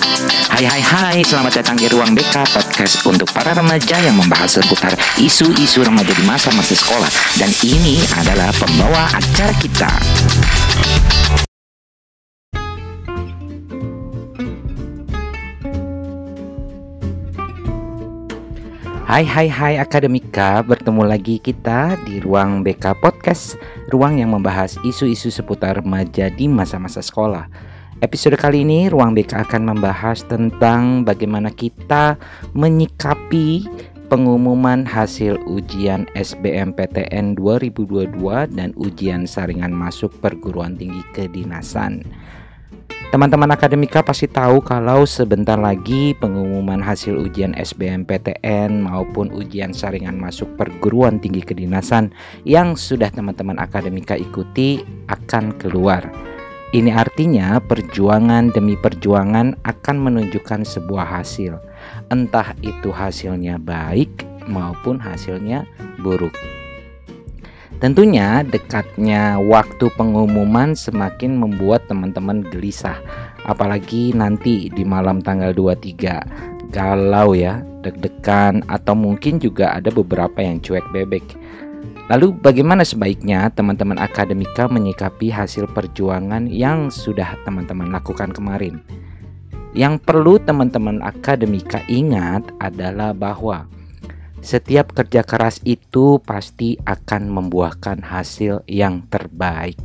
Hai hai hai, selamat datang di Ruang BK Podcast untuk para remaja yang membahas seputar isu-isu remaja di masa-masa sekolah. Dan ini adalah pembawa acara kita. Hai hai hai Akademika, bertemu lagi kita di Ruang BK Podcast Ruang yang membahas isu-isu seputar remaja di masa-masa sekolah Episode kali ini Ruang BK akan membahas tentang bagaimana kita menyikapi pengumuman hasil ujian SBMPTN 2022 dan ujian saringan masuk perguruan tinggi kedinasan. Teman-teman akademika pasti tahu kalau sebentar lagi pengumuman hasil ujian SBMPTN maupun ujian saringan masuk perguruan tinggi kedinasan yang sudah teman-teman akademika ikuti akan keluar. Ini artinya perjuangan demi perjuangan akan menunjukkan sebuah hasil, entah itu hasilnya baik maupun hasilnya buruk. Tentunya dekatnya waktu pengumuman semakin membuat teman-teman gelisah, apalagi nanti di malam tanggal 23. Galau ya, deg-degan atau mungkin juga ada beberapa yang cuek bebek. Lalu bagaimana sebaiknya teman-teman akademika menyikapi hasil perjuangan yang sudah teman-teman lakukan kemarin? Yang perlu teman-teman akademika ingat adalah bahwa setiap kerja keras itu pasti akan membuahkan hasil yang terbaik.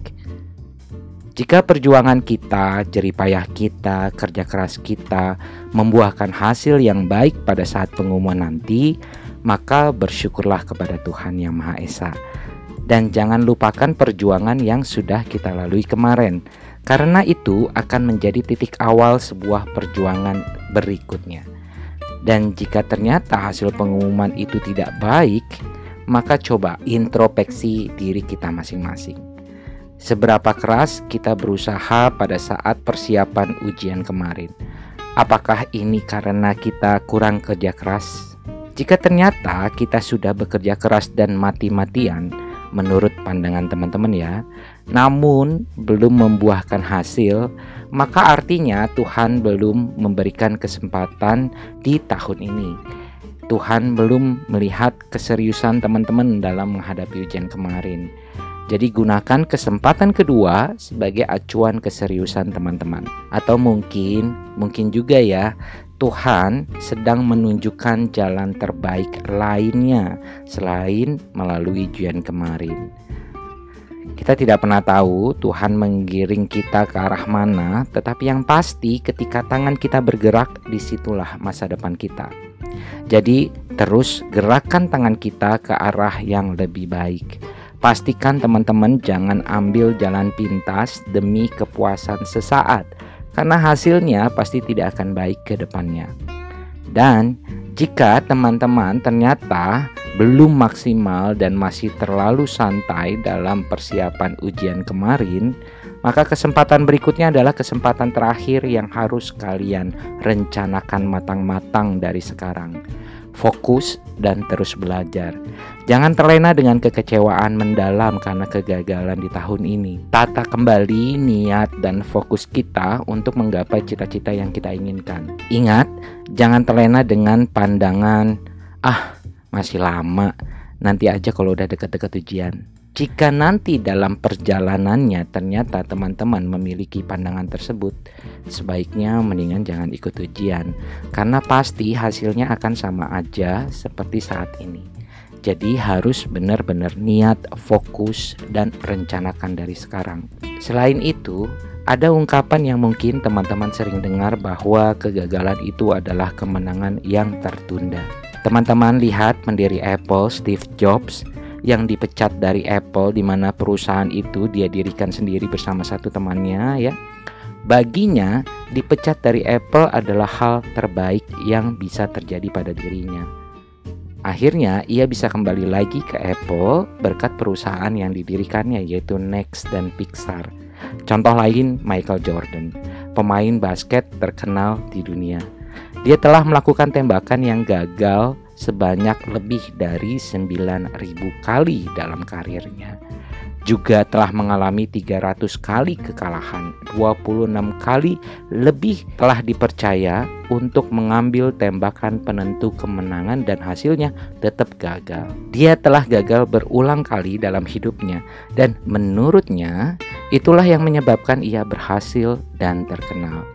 Jika perjuangan kita, jeripayah kita, kerja keras kita membuahkan hasil yang baik pada saat pengumuman nanti, maka bersyukurlah kepada Tuhan Yang Maha Esa. Dan jangan lupakan perjuangan yang sudah kita lalui kemarin, karena itu akan menjadi titik awal sebuah perjuangan berikutnya. Dan jika ternyata hasil pengumuman itu tidak baik, maka coba introspeksi diri kita masing-masing. Seberapa keras kita berusaha pada saat persiapan ujian kemarin? Apakah ini karena kita kurang kerja keras jika ternyata kita sudah bekerja keras dan mati-matian, menurut pandangan teman-teman ya, namun belum membuahkan hasil, maka artinya Tuhan belum memberikan kesempatan di tahun ini. Tuhan belum melihat keseriusan teman-teman dalam menghadapi ujian kemarin. Jadi gunakan kesempatan kedua sebagai acuan keseriusan teman-teman. Atau mungkin mungkin juga ya Tuhan sedang menunjukkan jalan terbaik lainnya selain melalui ujian kemarin. Kita tidak pernah tahu Tuhan menggiring kita ke arah mana, tetapi yang pasti ketika tangan kita bergerak, di situlah masa depan kita. Jadi, terus gerakan tangan kita ke arah yang lebih baik. Pastikan teman-teman jangan ambil jalan pintas demi kepuasan sesaat, karena hasilnya pasti tidak akan baik ke depannya. Dan jika teman-teman ternyata belum maksimal dan masih terlalu santai dalam persiapan ujian kemarin, maka kesempatan berikutnya adalah kesempatan terakhir yang harus kalian rencanakan matang-matang dari sekarang fokus, dan terus belajar. Jangan terlena dengan kekecewaan mendalam karena kegagalan di tahun ini. Tata kembali niat dan fokus kita untuk menggapai cita-cita yang kita inginkan. Ingat, jangan terlena dengan pandangan, "Ah, masih lama, nanti aja kalau udah deket-deket ujian." Jika nanti dalam perjalanannya ternyata teman-teman memiliki pandangan tersebut, sebaiknya mendingan jangan ikut ujian, karena pasti hasilnya akan sama aja seperti saat ini. Jadi, harus benar-benar niat, fokus, dan rencanakan dari sekarang. Selain itu, ada ungkapan yang mungkin teman-teman sering dengar bahwa kegagalan itu adalah kemenangan yang tertunda. Teman-teman lihat pendiri Apple, Steve Jobs yang dipecat dari Apple di mana perusahaan itu dia dirikan sendiri bersama satu temannya ya. Baginya, dipecat dari Apple adalah hal terbaik yang bisa terjadi pada dirinya. Akhirnya, ia bisa kembali lagi ke Apple berkat perusahaan yang didirikannya yaitu Next dan Pixar. Contoh lain Michael Jordan, pemain basket terkenal di dunia. Dia telah melakukan tembakan yang gagal sebanyak lebih dari 9000 kali dalam karirnya. juga telah mengalami 300 kali kekalahan, 26 kali lebih telah dipercaya untuk mengambil tembakan penentu kemenangan dan hasilnya tetap gagal. Dia telah gagal berulang kali dalam hidupnya dan menurutnya itulah yang menyebabkan ia berhasil dan terkenal.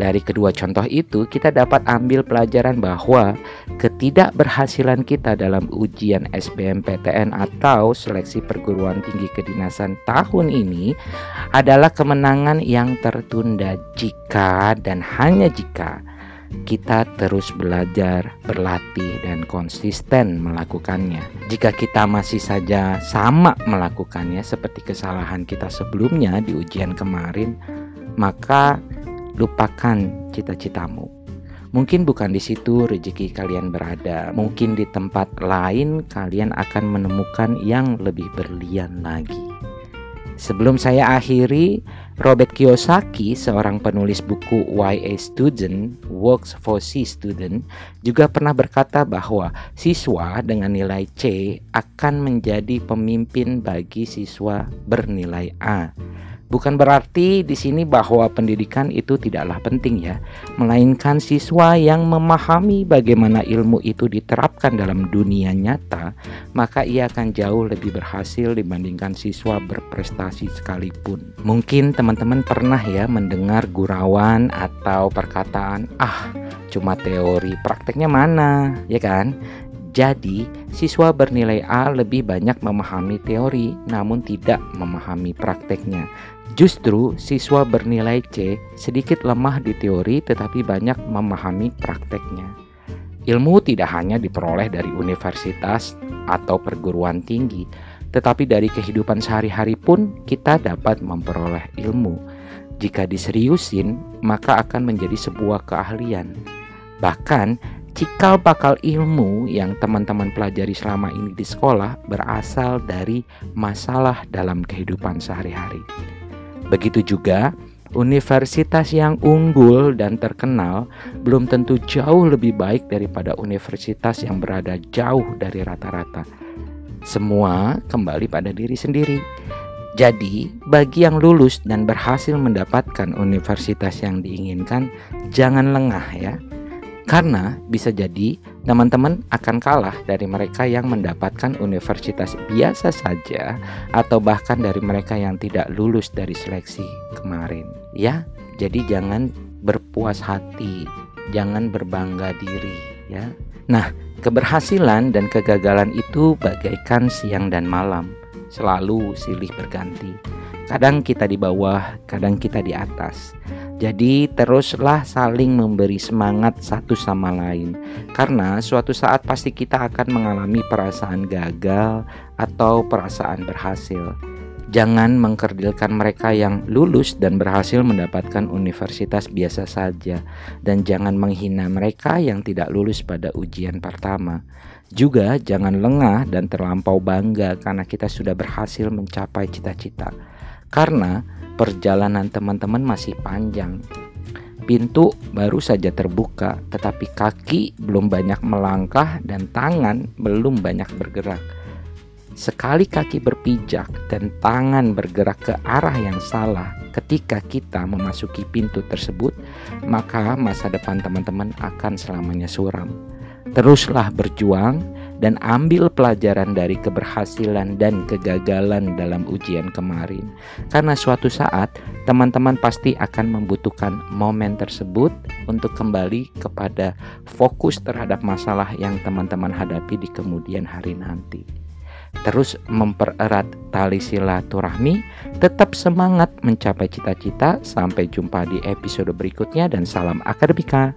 Dari kedua contoh itu, kita dapat ambil pelajaran bahwa ketidakberhasilan kita dalam ujian SBMPTN atau seleksi perguruan tinggi kedinasan tahun ini adalah kemenangan yang tertunda jika dan hanya jika kita terus belajar, berlatih, dan konsisten melakukannya. Jika kita masih saja sama melakukannya seperti kesalahan kita sebelumnya di ujian kemarin, maka lupakan cita-citamu. Mungkin bukan di situ rezeki kalian berada, mungkin di tempat lain kalian akan menemukan yang lebih berlian lagi. Sebelum saya akhiri, Robert Kiyosaki, seorang penulis buku Why a Student Works for C Student, juga pernah berkata bahwa siswa dengan nilai C akan menjadi pemimpin bagi siswa bernilai A. Bukan berarti di sini bahwa pendidikan itu tidaklah penting ya, melainkan siswa yang memahami bagaimana ilmu itu diterapkan dalam dunia nyata, maka ia akan jauh lebih berhasil dibandingkan siswa berprestasi sekalipun. Mungkin teman-teman pernah ya mendengar gurauan atau perkataan, "Ah, cuma teori, prakteknya mana?" Ya kan? Jadi, siswa bernilai A lebih banyak memahami teori, namun tidak memahami prakteknya. Justru siswa bernilai C sedikit lemah di teori tetapi banyak memahami prakteknya. Ilmu tidak hanya diperoleh dari universitas atau perguruan tinggi, tetapi dari kehidupan sehari-hari pun kita dapat memperoleh ilmu. Jika diseriusin, maka akan menjadi sebuah keahlian. Bahkan, cikal bakal ilmu yang teman-teman pelajari selama ini di sekolah berasal dari masalah dalam kehidupan sehari-hari. Begitu juga universitas yang unggul dan terkenal belum tentu jauh lebih baik daripada universitas yang berada jauh dari rata-rata. Semua kembali pada diri sendiri. Jadi, bagi yang lulus dan berhasil mendapatkan universitas yang diinginkan, jangan lengah ya. Karena bisa jadi teman-teman akan kalah dari mereka yang mendapatkan universitas biasa saja atau bahkan dari mereka yang tidak lulus dari seleksi kemarin. Ya, jadi jangan berpuas hati, jangan berbangga diri ya. Nah, keberhasilan dan kegagalan itu bagaikan siang dan malam, selalu silih berganti. Kadang kita di bawah, kadang kita di atas. Jadi teruslah saling memberi semangat satu sama lain. Karena suatu saat pasti kita akan mengalami perasaan gagal atau perasaan berhasil. Jangan mengkerdilkan mereka yang lulus dan berhasil mendapatkan universitas biasa saja. Dan jangan menghina mereka yang tidak lulus pada ujian pertama. Juga jangan lengah dan terlampau bangga karena kita sudah berhasil mencapai cita-cita. Karena perjalanan teman-teman masih panjang. Pintu baru saja terbuka, tetapi kaki belum banyak melangkah dan tangan belum banyak bergerak. Sekali kaki berpijak dan tangan bergerak ke arah yang salah ketika kita memasuki pintu tersebut, maka masa depan teman-teman akan selamanya suram. Teruslah berjuang dan ambil pelajaran dari keberhasilan dan kegagalan dalam ujian kemarin. Karena suatu saat teman-teman pasti akan membutuhkan momen tersebut untuk kembali kepada fokus terhadap masalah yang teman-teman hadapi di kemudian hari nanti. Terus mempererat tali silaturahmi, tetap semangat mencapai cita-cita. Sampai jumpa di episode berikutnya dan salam akademika.